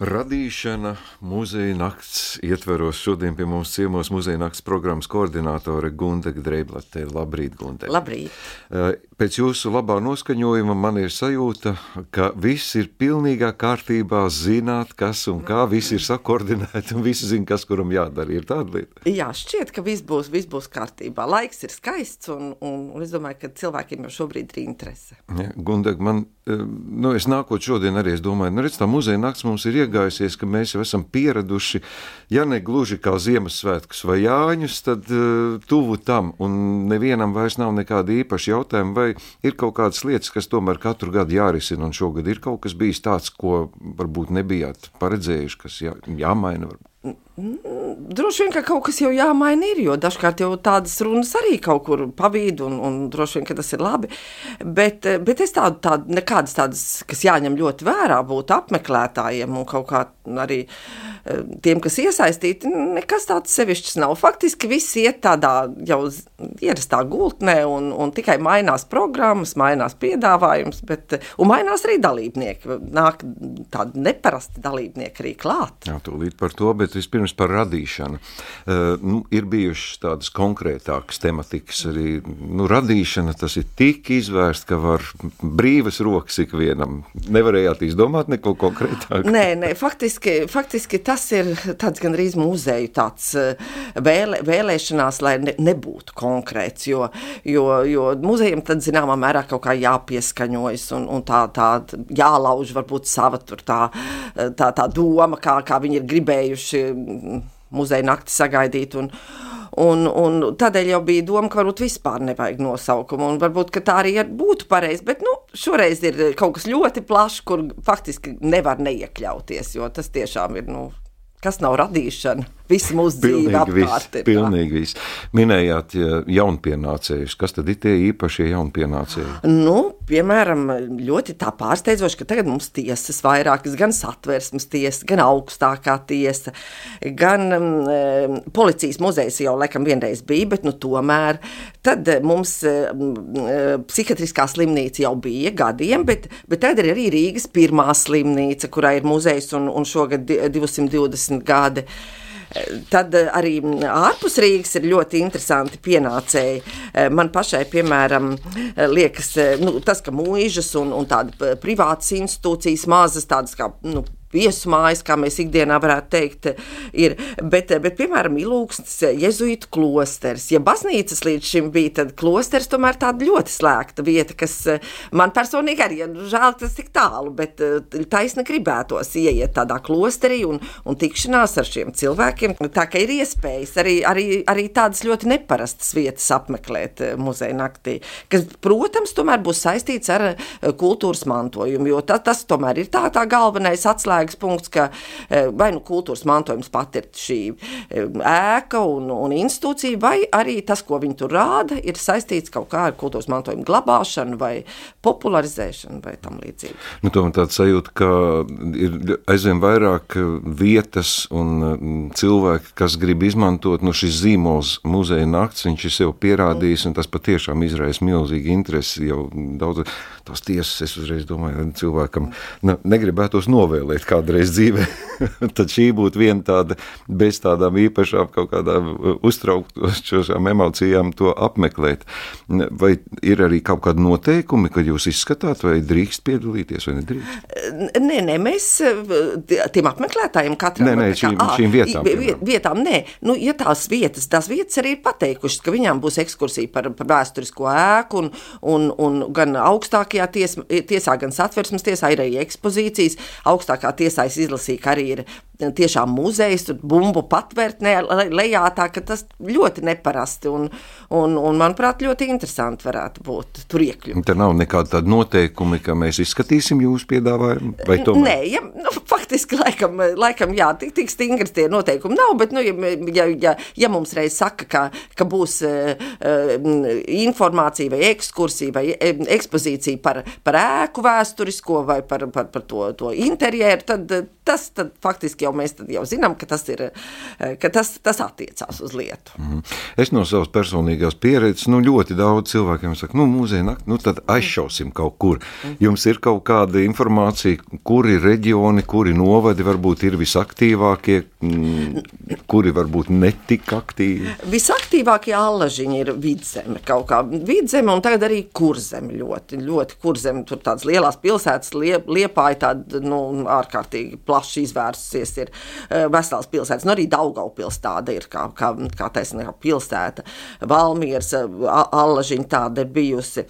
Radīšana muzeja nakts ietveros šodien pie mums ciemos muzeja nakts programmas koordinātore Gundega Dreiblatē. Labrīt, Gundega! Labrīt! Pēc jūsu labā noskaņojuma man ir sajūta, ka viss ir pilnīgā kārtībā, zināt, kas un kā, viss ir sakoordinēti un visi zina, kas kuram jādara. Ir tāda lieta? Jā, šķiet, ka viss būs, viss būs kārtībā. Laiks ir skaists un, un, un es domāju, ka cilvēkiem jau šobrīd ir interese. Ja, Gundega, man, eh, nu, es nākot šodien arī es domāju, nu, redz, tā muzeja nakts mums ir iegājusies, ka mēs jau esam pieraduši, ja ne gluži kā Ziemassvētkus vai Jāņus, tad uh, tuvu tam, un nevienam vairs nav nekāda īpaša jautājuma, vai ir kaut kādas lietas, kas tomēr katru gadu jārisina, un šogad ir kaut kas bijis tāds, ko varbūt nebijāt paredzējuši, kas jā, jāmaina. Varbūt. Droši vien, ka kaut kas jau jāmaina, ir, jo dažkārt jau tādas runas arī kaut kur pavīd, un, un droši vien, ka tas ir labi. Bet, bet es tādu, tādu nekādas tādas, kas jāņem ļoti vērā, būtu apmeklētājiem un kaut kā arī eh, tiem, kas iesaistīti, nekas tāds sevišķs nav. Faktiski viss iet tādā jau ierastā gultnē, un, un tikai mainās programmas, mainās piedāvājums, bet, un mainās arī dalībnieki. Nāk tādi neparasti dalībnieki arī klāt. Jā, tūlīt par to, bet vispirms par radīšanu. Uh, nu, ir bijušas tādas konkrētākas tematikas arī. Nu, radīšana tas ir tik izvērsts, ka var brīvas rokas ikvienam. Nevarējāt izdomāt neko konkrētāku? Nē, nē faktiski, faktiski tas ir tāds gandrīz muzeju tāds eh, vēlē, vēlēšanās, lai ne, nebūtu konkrēts, jo, jo, jo muzejam tad zināmā mērā kaut kā jāpieskaņojas un, un tā, tā jālauž varbūt sava tur tā, tā, tā doma, kā, kā viņi ir gribējuši muzeja nakti sagaidīt. Un, Un, un tādēļ jau bija doma, ka varbūt vispār nevajag nosaukumu. Varbūt tā arī būtu pareizi. Bet nu, šoreiz ir kaut kas ļoti plašs, kur faktiski nevar neiekļauties. Jo tas tiešām ir, nu, kas nav radīšana. Visi mūsu dzīve apkārt ir. Pilnīgi viss. Minējāt ja jaunpienācējus. Kas tad ir tie īpašie jaunpienācēji? Nu, piemēram, ļoti tā pārsteidzoši, ka tagad mums tiesas vairākas, gan satversmes tiesa, gan augstākā tiesa, gan um, policijas muzejs jau laikam vienreiz bija, bet nu tomēr tad mums um, psihiatriskā slimnīca jau bija gadiem, bet, bet tad ir arī Rīgas pirmā slimnīca, kurā ir muzejs un, un šogad 220 gadi. Tad eh, arī ārpus Rīgas ir ļoti interesanti pienācēji. Eh, man pašai, piemēram, eh, liekas, nu, tas, ka mūžas un, un tādas privātas institūcijas, mazas tādas kā nu, viesmājas, kā mēs ikdienā varētu teikt, ir. Bet, bet piemēram, Ilūksnes jezuītu klosters. Ja baznīcas līdz šim bija, tad klosters tomēr tāda ļoti slēgta vieta, kas man personīgi arī, nu, žēl, tas tik tālu, bet taisni gribētos ieiet tādā klosterī un, un tikšanās ar šiem cilvēkiem. Tā kā ir iespējas arī, arī, arī tādas ļoti neparastas vietas apmeklēt eh, muzeja naktī, kas, protams, tomēr būs saistīts ar eh, kultūras mantojumu, jo tas, tas tomēr ir tā, tā galvenais atslēgas atslēgas punkts, ka e, vai nu kultūras mantojums pat ir šī e, ēka un, un institūcija, vai arī tas, ko viņi tur rāda, ir saistīts kaut kā ar kultūras mantojumu glabāšanu vai popularizēšanu vai tam līdzīgi. Nu, tomēr tāds sajūta, ka ir aizvien vairāk vietas un cilvēki, kas grib izmantot nu, šis zīmols muzeja nakts, viņš ir sev pierādījis, un tas patiešām izraisa milzīgi interesi jau daudz tās tiesas, es uzreiz domāju, cilvēkam nu, negribētos novēlēt kādreiz dzīvē, tad šī būtu viena tāda bez tādām īpašām kaut kādām uztrauktošām emocijām to apmeklēt. Vai ir arī kaut kādi noteikumi, kad jūs izskatāt, vai drīkst piedalīties vai nedrīkst? Nē, nē, mēs tiem apmeklētājiem katram. Nē, nē, šīm, kā, šīm vietām. Piemēram. Vietām, nē. Nu, ja tās vietas, tās vietas arī ir pateikušas, ka viņām būs ekskursija par, par vēsturisko ēku un, un, un gan augstākajā ties, tiesā, gan satversmes tiesā ir arī ekspozīcijas. Augstākā tiesā es izlasīju, ka arī ir tiešām muzejs, tur bumbu patvērtnē lejā, tā ka tas ļoti neparasti un, un, un manuprāt, ļoti interesanti varētu būt tur iekļūt. Te nav nekāda tāda noteikumi, ka mēs izskatīsim jūsu piedāvājumu, vai tomēr? Nē, ja, nu, faktiski laikam, laikam jā, tik, tik stingri tie noteikumi nav, bet, nu, ja, ja, ja mums reiz saka, ka, ka būs uh, informācija vai ekskursija vai ekspozīcija par, par ēku vēsturisko vai par, par, par to, to interjeru, tad tas tad faktiski jau jau mēs jau zinām, ka tas, ir, ka tas, tas attiecās uz lietu. Mm. Es no savas personīgās pieredzes nu, ļoti daudz cilvēkiem saku, nu, mūzika nakti, nu, tad aizšausim kaut kur. Jums ir kaut kāda informācija, kuri reģioni, kuri novadi varbūt ir visaktīvākie, mm, kuri varbūt netik aktīvi? Visaktīvākie allažiņi ir vidzeme kaut kā. Vidzeme un tagad arī kurzeme ļoti, ļoti kurzeme. Tur tādas lielas pilsētas, liep, liepāja tāda, nu, ārkārtīgi plaši izvērsusies ir uh, vesels pilsētas. Nu, arī Daugaupils tāda ir, kā, kā, kā taisnība pilsēta. Valmieras, allažiņa tāda ir bijusi.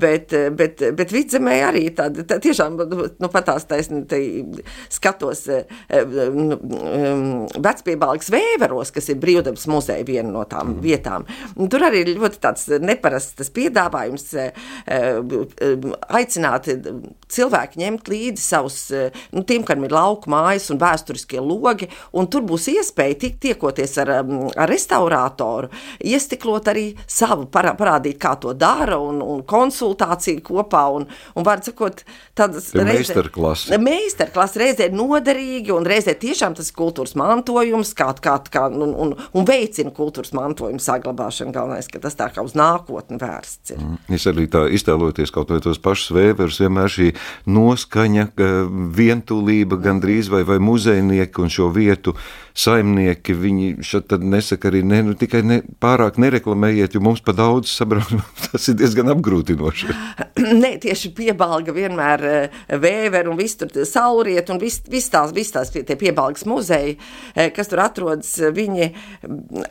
Bet, bet, bet vidzemē arī tāda, tā, tiešām, nu, patās taisnība, skatos nu, vecpiebalgs vēveros, kas ir brīvdabas muzeja viena no tām mm. vietām. Tur arī ir ļoti tāds neparasts piedāvājums aicināt cilvēki ņemt līdzi savus, nu, tiem, kam ir lauku mājas un vēsturiskie logi, un tur būs iespēja tik tiekoties ar, ar restaurātoru, iestiklot arī savu, parādīt, kā to dara, un, un konsultāciju kopā, un, un var sakot, tādas meistarklasi. Meistarklasi reizē noderīgi, un reizē tiešām tas ir kultūras mantojums, kā, kā, kā un, un, un veicina kultūras mantojumu saglabāšanu, galvenais, ka tas tā kā uz nākotni vērsts ir. Mm. Es arī tā iztēloties kaut vai tos pašus vēverus, vienmēr šī noskaņa, vientulība gandrīz vai, vai muzejnieki un šo vietu saimnieki, viņi šeit nesaka arī ne, nu, tikai ne, pārāk nereklamējiet, jo mums pa daudz sabrauc, tas ir diezgan apgrūtinoši. Nē, tieši piebalga vienmēr eh, vēver un viss tur sauriet un viss vis tās, vis tās tie piebalgas muzeji, eh, kas tur atrodas, viņi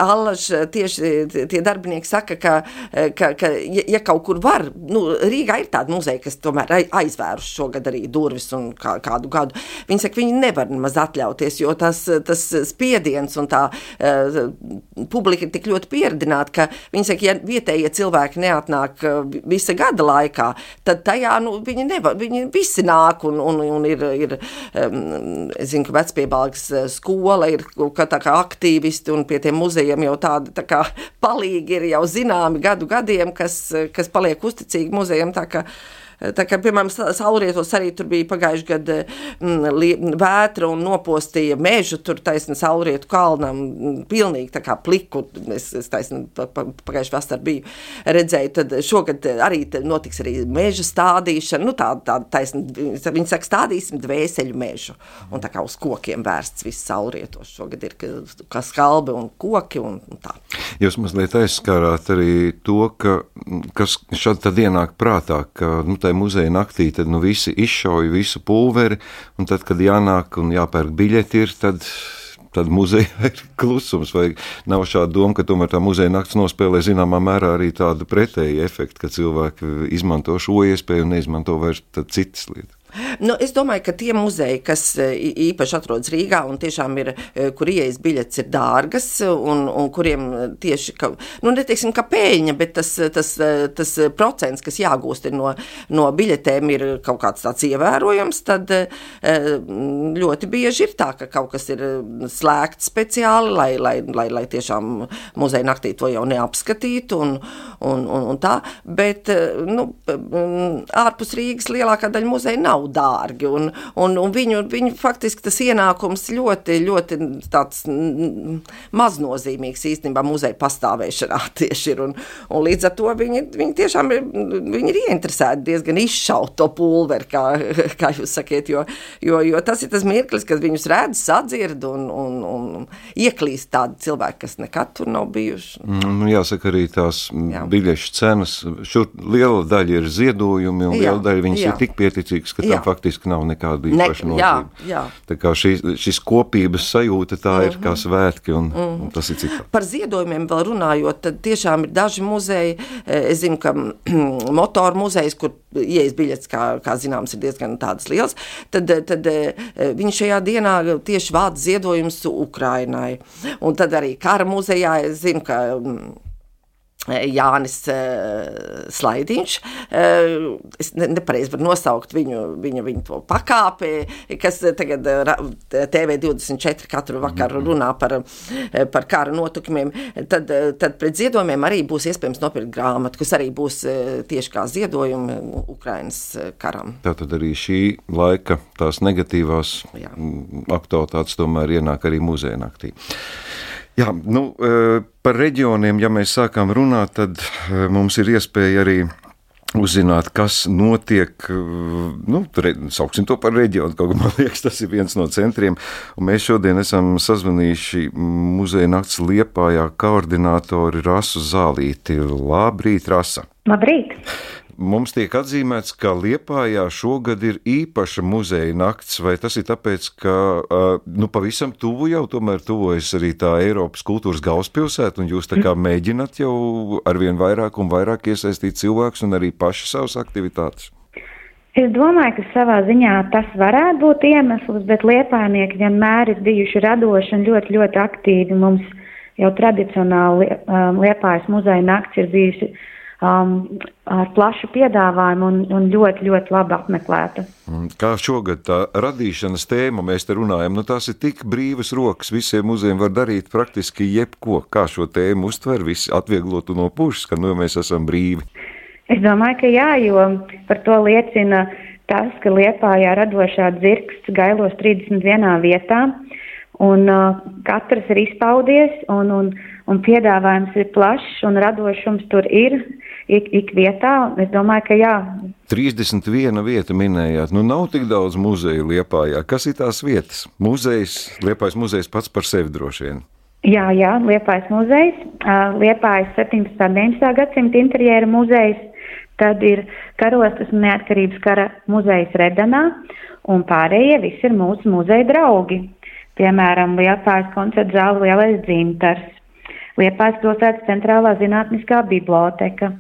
allaž tieši tie darbinieki saka, ka, eh, ka, ka ja, ja kaut kur var, nu, Rīgā ir tāda muzeja, kas tomēr aizvērus šogad arī durvis un kā, kādu gadu, viņi saka, viņi nevar nemaz atļauties, jo tas, tas spiediens un tā uh, publika ir tik ļoti pieredzināta, ka viņi saka, ja vietējie cilvēki neatnāk uh, visa gada laikā, tad tajā nu, viņi, nevar, viņi visi nāk un, un, un ir, ir zinu, ka vecpiebalgs eh, skola ir kā tā kā aktīvisti un pie tiem muzejiem jau tādi tā kā palīgi ir jau zināmi gadu gadiem, kas, kas paliek uzticīgi muzejiem, tā uh, Tā kā, piemēram, saulrietos arī tur bija pagājuši gadu mm, vētra un nopostīja mežu, tur taisni saulrietu kalnam, mm, pilnīgi tā kā pliku, es, es taisni pagājuši vasar biju redzēju, tad šogad arī notiks arī meža stādīšana, nu tā, tā taisni, viņi saka, stādīsim dvēseļu mežu, un tā kā uz kokiem vērsts viss saulrietos šogad ir, kā skalbi un koki un, un tā. Jūs mazliet aizskārāt arī to, ka, kas šad tad ienāk prātā, ka, nu, tā muzeja naktī, tad nu, visi izšauja visu pulveri, tad, kad jānāk un jāpērk biļeti, ir tad tad muzejā ir klusums. Vai nav šāda doma, ka tomēr tā muzeja naktis nospēlē zināmā mērā arī tādu pretēju efektu, ka cilvēki izmanto šo iespēju un neizmanto vairs citas lietas? Nu, es domāju, ka tie muzeji, kas e, īpaši atrodas Rīgā un tiešām ir, e, kur ieejas biļetes ir dārgas un, un kuriem tieši, ka, nu, neteiksim, ka pēļņa, bet tas, tas, tas procents, kas jāgūst no, no biļetēm, ir kaut kāds tāds ievērojams, tad e, ļoti bieži ir tā, ka kaut kas ir slēgts speciāli, lai, lai, lai, lai tiešām muzeja naktī to jau neapskatītu un, un, un, un tā, bet, nu, ārpus Rīgas lielākā daļa muzeja nav nav dārgi. Un, un, un viņu, viņu faktiski tas ienākums ļoti, ļoti tāds maznozīmīgs īstenībā muzeja pastāvēšanā tieši ir. Un, un līdz ar to viņi, viņi tiešām ir, viņi ir ieinteresēti diezgan izšaut to pulveri, kā, kā jūs sakiet, jo, jo, jo tas ir tas mirklis, kad viņus redz, sadzird un, un, un ieklīst tādi cilvēki, kas nekad tur nav bijuši. Mm, jāsaka arī tās Jā. biļešu cenas, šur liela daļa ir ziedojumi un liela daļa viņas jā. ir tik pieticīgas, ka jā. Tam faktiski nav nekāda īpaša ne, nozīme. Jā, jā. Tā kā šī, šis kopības sajūta tā ir mm -hmm. kā svētki, un, mm -hmm. un tas ir citā. Par ziedojumiem vēl runājot, tad tiešām ir daži muzeji, eh, es zinu, ka motoru muzejs, kur ieejas biļets, kā, kā zināms, ir diezgan tādas liels, tad, tad eh, viņi šajā dienā tieši vāc ziedojumus Ukrainai. Un tad arī kara muzejā, es zinu, ka Jānis uh, Slaidiņš. Uh, es ne, nepareizi varu nosaukt viņu, viņa, viņa to pakāpi, kas tagad uh, TV24 katru vakaru mhm. runā par, par kara notikumiem. Tad, tad pret ziedojumiem arī būs iespējams nopirkt grāmatu, kas arī būs tieši kā ziedojumi Ukrainas karam. Tātad arī šī laika tās negatīvās Jā. aktualitātes tomēr ienāk arī muzeja naktī. Jā, nu, e, par reģioniem, ja mēs sākām runāt, tad e, mums ir iespēja arī uzzināt, kas notiek. E, nu, re, sauksim to par reģionu. Kaut kā man liekas, tas ir viens no centriem. Un mēs šodien esam sazvanījuši muzeja nakts liepājā koordinātori Rasu Zālīti. Labrīt, Rasa! Labrīt! Mums tiek atzīmēts, ka Liepājā šogad ir īpaša muzeja nakts, vai tas ir tāpēc, ka nu, pavisam tuvu jau tomēr tuvojas arī tā Eiropas kultūras galvaspilsēta, un jūs tā kā mēģināt jau arvien vairāk un vairāk iesaistīt cilvēkus un arī paši savas aktivitātes? Es domāju, ka savā ziņā tas varētu būt iemesls, bet liepājnieki vienmēr ir bijuši radoši un ļoti, ļoti aktīvi. Mums jau tradicionāli liepājas muzeja nakts ir bijusi um, ar plašu piedāvājumu un, un ļoti, ļoti labi apmeklēta. Kā šogad tā radīšanas tēma, mēs te runājam, nu tās ir tik brīvas rokas, visiem muzejiem var darīt praktiski jebko. Kā šo tēmu uztver, visi atvieglotu no pušas, ka nu mēs esam brīvi? Es domāju, ka jā, jo par to liecina tas, ka Liepājā radošā dzirksts gailos 31 vietā, un uh, katrs ir izpaudies, un, un, un piedāvājums ir plašs, un radošums tur ir ik, ik vietā. Es domāju, ka jā. 31 vieta minējāt. Nu, nav tik daudz muzeju Liepājā. Kas ir tās vietas? Muzejs, Liepājas muzejs pats par sevi droši vien. Jā, jā, Liepājas muzejs, Liepājas 17. un 19. gadsimta interjera muzejs, tad ir karostas un neatkarības kara muzejs Redanā, un pārējie visi ir mūsu muzeja draugi. Piemēram, Liepājas koncerta zāle Lielais dzintars, Liepājas pilsētas centrālā zinātniskā biblioteka,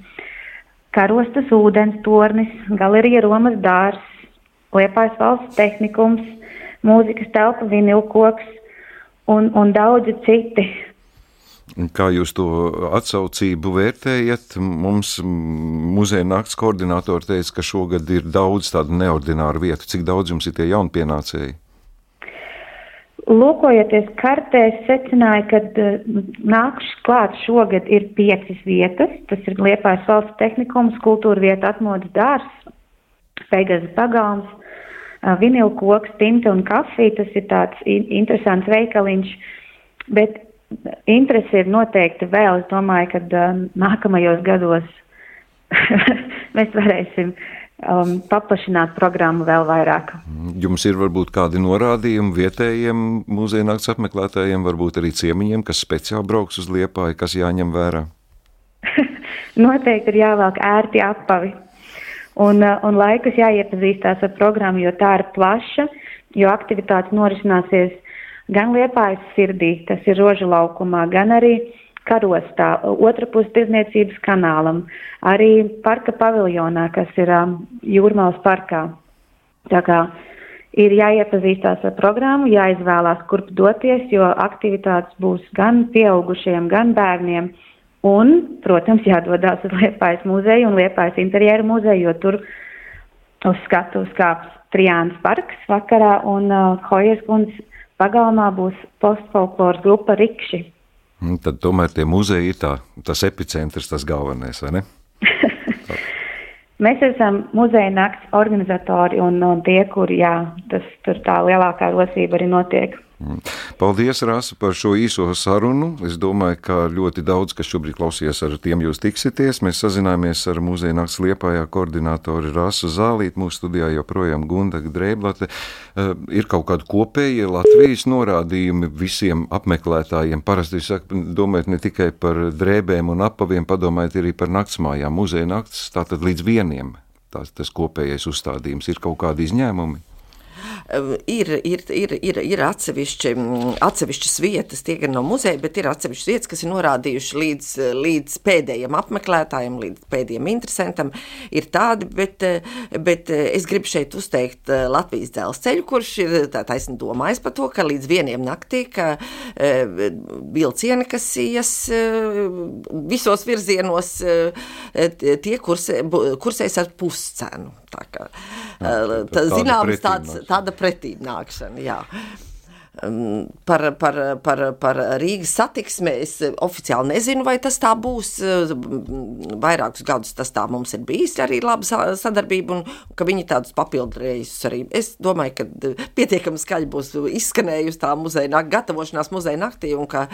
Karostas ūdens tornis, galerija Romas dārs, Liepājas valsts tehnikums, mūzikas telpa vinilkoks un, un daudzi citi. Kā jūs to atsaucību vērtējat? Mums muzeja nakts koordinātori teica, ka šogad ir daudz tādu neordināru vietu. Cik daudz jums ir tie jaunpienācēji? Lūkojoties kartē, secināja, ka uh, nākušas klāt šogad ir piecas vietas. Tas ir Liepājas valsts tehnikums, kultūra vieta, atmodas dārs, Pegaza pagalms, uh, vinilkoks, tinte un kafija. Tas ir tāds in interesants veikaliņš, bet interesi ir noteikti vēl. Es domāju, ka uh, nākamajos gados mēs varēsim uh, um, paplašināt programmu vēl vairāk. Jums ir varbūt kādi norādījumi vietējiem muzeja nakts apmeklētājiem, varbūt arī ciemiņiem, kas speciāli brauks uz Liepāju, kas jāņem vērā? Noteikti ir jāvelk ērti apavi. Un, uh, un laikus jāiepazīstās ar programmu, jo tā ir plaša, jo aktivitātes norisināsies gan Liepājas sirdī, tas ir rožu laukumā, gan arī uh, karostā, otra puse tirzniecības kanālam, arī parka paviljonā, kas ir um, Jūrmālas parkā. Tā kā ir jāiepazīstās ar programmu, jāizvēlās, kurp doties, jo aktivitātes būs gan pieaugušiem, gan bērniem. Un, protams, jādodas uz Liepājas muzeju un Liepājas interjeru muzeju, jo tur uz skatu skāps Trijāns parks vakarā un uh, Hojas kundzes pagalmā būs postfolkloras grupa Rikši. Nu, tad tomēr tie muzeji ir tā, tas epicentrs, tas galvenais, vai ne? Mēs esam muzeja nakts organizatori un, un tie, kur jā, tas tur tā lielākā rosība arī notiek. Mm. Paldies, Rāsa, par šo īso sarunu. Es domāju, ka ļoti daudz, kas šobrīd klausies, ar tiem jūs tiksieties. Mēs sazinājāmies ar muzeja nakts liepājā koordinātori Rāsu Zālīt. Mūsu studijā joprojām Gunda Drēblate. Uh, ir kaut kādi kopējie Latvijas norādījumi visiem apmeklētājiem. Parasti jūs sakat, domājat ne tikai par drēbēm un apaviem, padomājiet arī par naktsmājām. Muzeja nakts tātad līdz vieniem. Tās, tas kopējais uzstādījums ir kaut kādi izņēmumi. Ir, ir, ir, ir, ir atsevišķi, atsevišķas vietas, tie gan no muzeja, bet ir atsevišķas vietas, kas ir norādījuši līdz, līdz pēdējiem apmeklētājiem, līdz pēdējiem interesantam. Ir tādi, bet, bet es gribu šeit uzteikt Latvijas dzelzceļu, kurš ir tā taisni domājis par to, ka līdz vieniem naktī, ka vilcieni, kas ies visos virzienos, tie kursē, kursēs ar puscenu. Tā kā, tā, zināms, tāds, tāda pretīnākšana, jā. Um, par, par, par, par Rīgas satiksmi. Es oficiāli nezinu, vai tas tā būs. Vairākus gadus tas tā mums ir bijis arī laba sadarbība, un ka viņi tādus papildu reisus arī. Es domāju, ka pietiekami skaļi būs izskanējusi tā muzeja nakti, gatavošanās muzeja naktī, un ka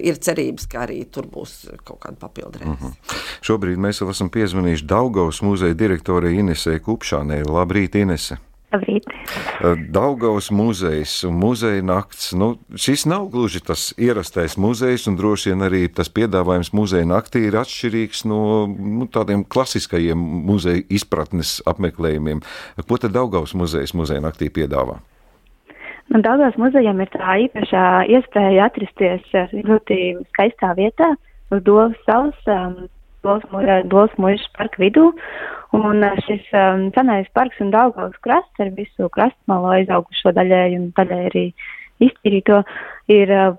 ir cerības, ka arī tur būs kaut kāda papildu reize. Mm -hmm. Šobrīd mēs jau esam piezvanījuši Daugavas muzeja direktorai Inesē Kupšānē. Labrīt, Inese! Labrīt. Daugaus muzejs un muzeja nakts. Nu, šis nav gluži tas ierastais muzejs, un droši vien arī tas piedāvājums muzeja naktī ir atšķirīgs no nu, tādiem klasiskajiem muzeja izpratnes apmeklējumiem. Ko tad Daugaus muzejs muzeja naktī piedāvā? Nu, Daugaus muzejam ir tā īpašā iespēja atrasties ļoti skaistā vietā uz Dolas salas. Um, Dolas mūža parka vidū. Un eh, šis um, senais parks un Daugavas krasts ar visu krastmalu aizaugušo daļēju un daļai arī iztīrīto ir uh,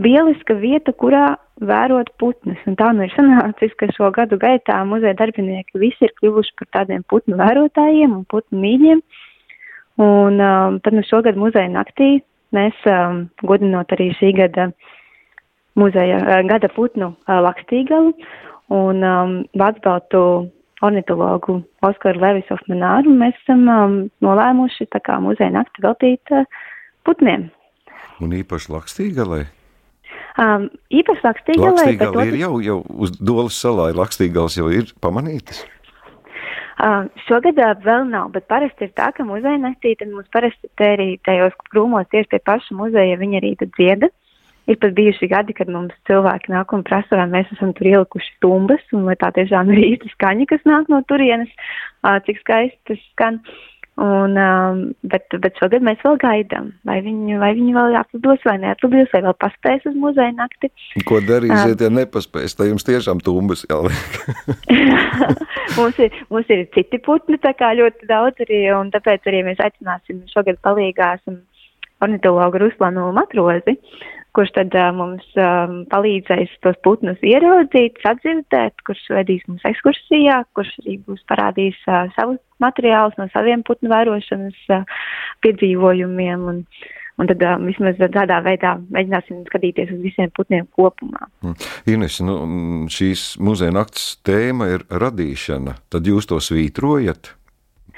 lieliska vieta, kurā vērot putnus. Un tā nu ir sanācis, ka šo gadu gaitā muzeja darbinieki visi ir kļuvuši par tādiem putnu vērotājiem un putnu mīļiem. Un um, tad nu šogad muzeja naktī mēs um, godinot arī šī gada muzeja uh, gada putnu uh, lakstīgalu un um, Vācbaltu ornitologu Oskaru Levisu Ofmanāru, mēs esam um, nolēmuši tā kā muzeja nakti veltīt uh, putniem. Un īpaši lakstīgalai? Um, īpaši lakstīgalai. Lakstīgali ir jau, jau uz Dolas salā, lakstīgals jau ir pamanītas? Uh, šogad uh, vēl nav, bet parasti ir tā, ka muzeja naktī, tad mums parasti te arī tajos krūmos tieši pie paša muzeja viņi arī tad dzieda. Uh, Ir pat bijuši gadi, kad mums cilvēki nāk un prasa, vai mēs esam tur ielikuši stumbas, un vai tā tiešām ir īsta skaņa, kas nāk no turienes, cik skaisti tas skan. Un, um, bet, bet šogad mēs vēl gaidām, vai viņi, vai viņi vēl atlidos vai neatlidos, vai vēl paspēs uz muzeja nakti. Ko darīsiet, ja nepaspēs? Tā jums tiešām tumbas jāliek. mums, ir, mums ir citi putni, tā kā ļoti daudz arī, un tāpēc arī mēs aicināsim šogad palīgāsim ornitologu Ruslanu Matrozi, kurš tad uh, mums um, palīdzēs tos putnus ieraudzīt, sadzirdēt, kurš vedīs mums ekskursijā, kurš arī būs parādījis uh, savus materiālus no saviem putnu vērošanas uh, piedzīvojumiem. Un, un tad uh, vismaz tādā veidā mēģināsim skatīties uz visiem putniem kopumā. Mm. Ines, nu, šīs muzeja nakts tēma ir radīšana. Tad jūs to svītrojat?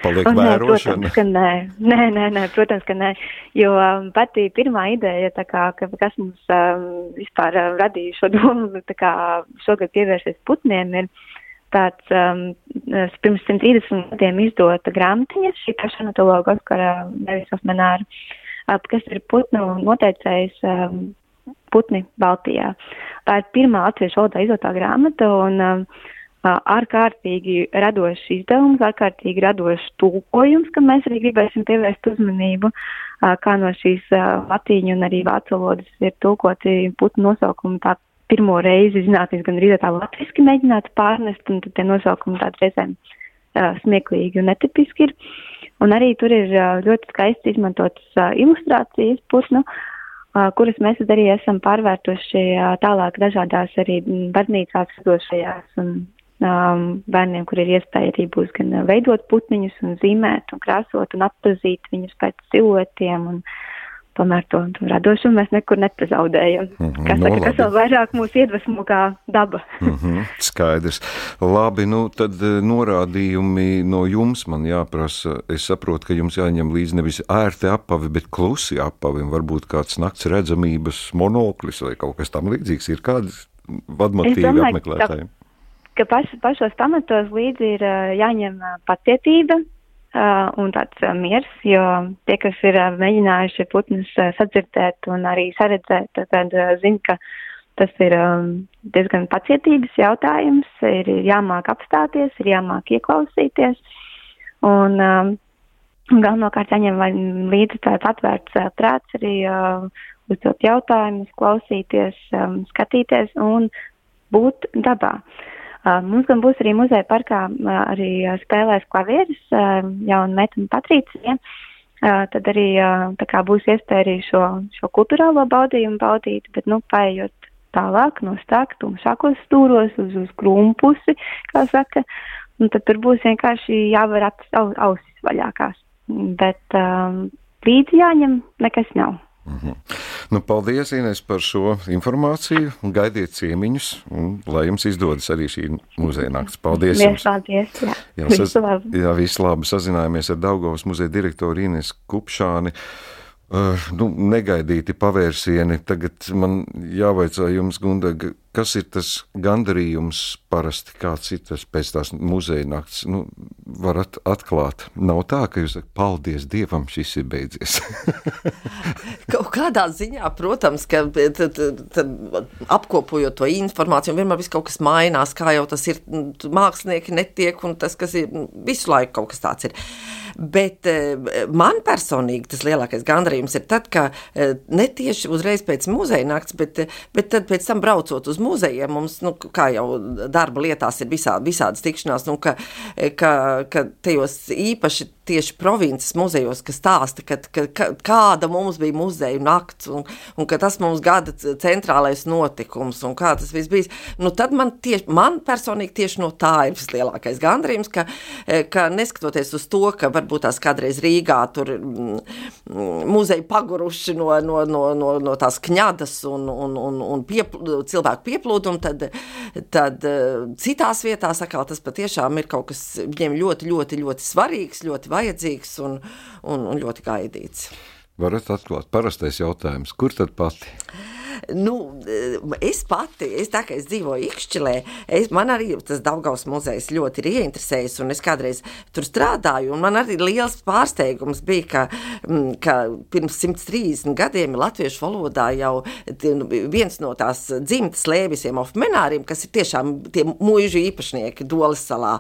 Paliek nē, vērošana? Protams, ka nē. Nē, nē, nē, protams, ka nē. Jo um, pati pirmā ideja, kā, ka, kas mums um, vispār uh, radīja šo domu, kā šogad pievērsies putniem, ir tāds um, pirms 130 gadiem izdota grāmatiņa, šī paša anatologa Oskara Nevisas Menāra, uh, kas ir putnu noteicējs um, putni Baltijā. Tā ir pirmā latviešu valodā izdotā grāmata, un um, ārkārtīgi radošs izdevums, ārkārtīgi radošs tulkojums, kam mēs arī gribēsim pievērst uzmanību, kā no šīs latīņu un arī vācu valodas ir tulkoti putnu nosaukumi tā pirmo reizi zinātnīs gan arī tā latviski mēģināt pārnest, un tad tie nosaukumi tādi reizēm smieklīgi un netipiski ir. Un arī tur ir ļoti skaisti izmantotas ilustrācijas putnu, kuras mēs arī esam pārvērtuši tālāk dažādās arī baznīcās došajās un um, bērniem, kur ir iespēja arī būs gan veidot putniņus un zīmēt un krāsot un atpazīt viņus pēc siluetiem. Un, tomēr to, to radošumu mēs nekur nepazaudējam. Mm -hmm, kas, no, saka, kas vēl vairāk mūs iedvesmo kā daba. mm -hmm, skaidrs. Labi, nu tad norādījumi no jums man jāprasa. Es saprotu, ka jums jāņem līdzi nevis ērti apavi, bet klusi apavi. Varbūt kāds nakts redzamības monoklis vai kaut kas tam līdzīgs ir kāds vadmotīvi apmeklētājiem ka paš, pašos pamatos līdzi ir jāņem pacietība un tāds miers, jo tie, kas ir mēģinājuši putnus sadzirdēt un arī saredzēt, tad zina, ka tas ir diezgan pacietības jautājums, ir, jāmāk apstāties, ir jāmāk ieklausīties. Un, galvenokārt saņem līdzi tāds atvērts prāts arī uzdot jautājumus, klausīties, skatīties un būt dabā. Uh, mums gan būs arī muzeja parkā arī spēlēs klavieris, jauna metuma Patricija. Uh, tad arī kā būs iespēja arī šo, šo kultūrālo baudījumu baudīt, bet, nu, paējot tālāk no stāka tumšākos stūros uz, uz krumpusi, kā saka, un tad tur būs vienkārši jāvar ausis vaļākās bet um, līdzi jāņem nekas nav. -hmm. nu, paldies, Inês, par šo informāciju. Gaidiet ciemiņus, un lai jums izdodas arī šī muzeja nakts. Paldies! Jums. Paldies! Jā, jā, saz... visu labi! Jā, visu labi! Sazinājāmies ar Daugavas muzeja direktoru Inês Kupšāni. Uh, nu, negaidīti pavērsieni. Tagad man jāvaicā jums, Gundaga, kas ir tas gandarījums parasti, kāds ir tas pēc tās muzeja nakts? Nu, varat atklāt. Nav tā, ka jūs sakat, paldies Dievam, šis ir beidzies. Kaut kādā ziņā, protams, ka tad, tad, apkopojot to informāciju, vienmēr viss kaut kas mainās, kā jau tas ir. Mākslinieki netiek, un tas, kas ir visu laiku kaut kas tāds ir. Bet eh, man personīgi tas lielākais gandarījums ir tad, ka eh, ne tieši uzreiz pēc muzeja nakts, bet, eh, bet tad pēc tam braucot uz muzejiem, mums, nu, kā jau darba lietās ir visā, visādas tikšanās, nu, ka, ka, ka tajos īpaši tieši provinces muzejos, kas stāsta, ka, ka, kāda mums bija muzeja nakts un, un ka tas mums gada centrālais notikums un kā tas viss bija. Nu, tad man, tieši, man personīgi tieši no tā ir vislielākais gandrījums, ka, ka neskatoties uz to, ka varbūt tās kādreiz Rīgā tur mm, muzeja paguruši no, no, no, no, no tās kņadas un, un, un, un piepl cilvēku pieplūdumu, tad, tad citās vietās atkal tas patiešām ir kaut kas viņiem ļoti, ļoti, ļoti svarīgs, ļoti vajadzīgs un, un, un ļoti gaidīts. Varat atklāt parastais jautājums, kur tad pati? Nu, es pati, es tā kā es dzīvoju Ikšķilē, es, man arī tas Daugaus muzejs ļoti ir ieinteresējis, un es kādreiz tur strādāju, un man arī liels pārsteigums bija, ka, mm, ka pirms 130 gadiem latviešu valodā jau nu, viens no tās dzimtas lēvisiem ofmenāriem, kas ir tiešām tie muižu īpašnieki Dolas salā,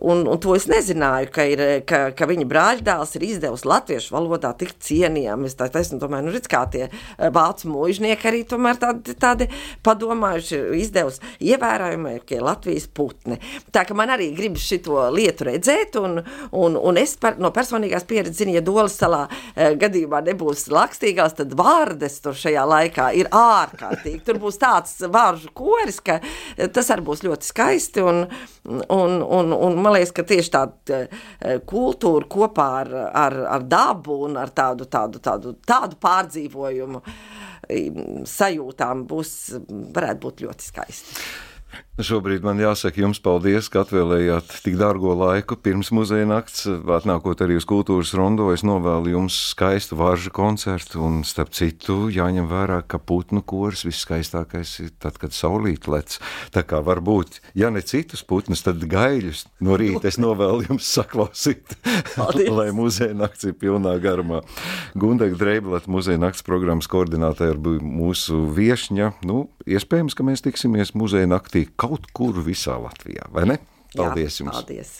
un, un to es nezināju, ka, ir, ka, ka viņa brāļdēls ir izdevusi latviešu valodā tik cienījami. Es tā, es domāju, nu redz, kā tie vācu muižnieki arī tomēr tādi, tādi padomājuši, izdevusi ievērojamākie Latvijas putni. Tā ka man arī gribas šito lietu redzēt, un, un, un es par, no personīgās pieredzes zinu, ja Dolas salā e, gadījumā nebūs lakstīgās, tad vārdes tur šajā laikā ir ārkārtīgi. Tur būs tāds vāržu koris, ka tas arī būs ļoti skaisti, un, un, un, un man liekas, ka tieši tāda e, kultūra kopā ar, ar, ar dabu un ar tādu, tādu, tādu, tādu pārdzīvojumu sajūtām būs, varētu būt ļoti skaisti. Šobrīd man jāsaka jums paldies, ka atvēlējāt tik dārgo laiku pirms muzeja nakts. Atnākot arī uz kultūras rondo, es novēlu jums skaistu vāržu koncertu. Un, starp citu, jāņem vērā, ka putnu kors viskaistākais ir tad, kad saulīt lec. Tā kā varbūt, ja ne citus putnus, tad gaļus no rīta es novēlu jums saklausīt, lai muzeja nakts ir pilnā garumā. Gundega Dreiblet, muzeja nakts programmas koordinātāja, bija mūsu viešņa. Nu, iespējams, ka mēs tiksimies muzeja naktī kaut kur visā Latvijā, vai ne? Paldies Jā, jums! Paldies!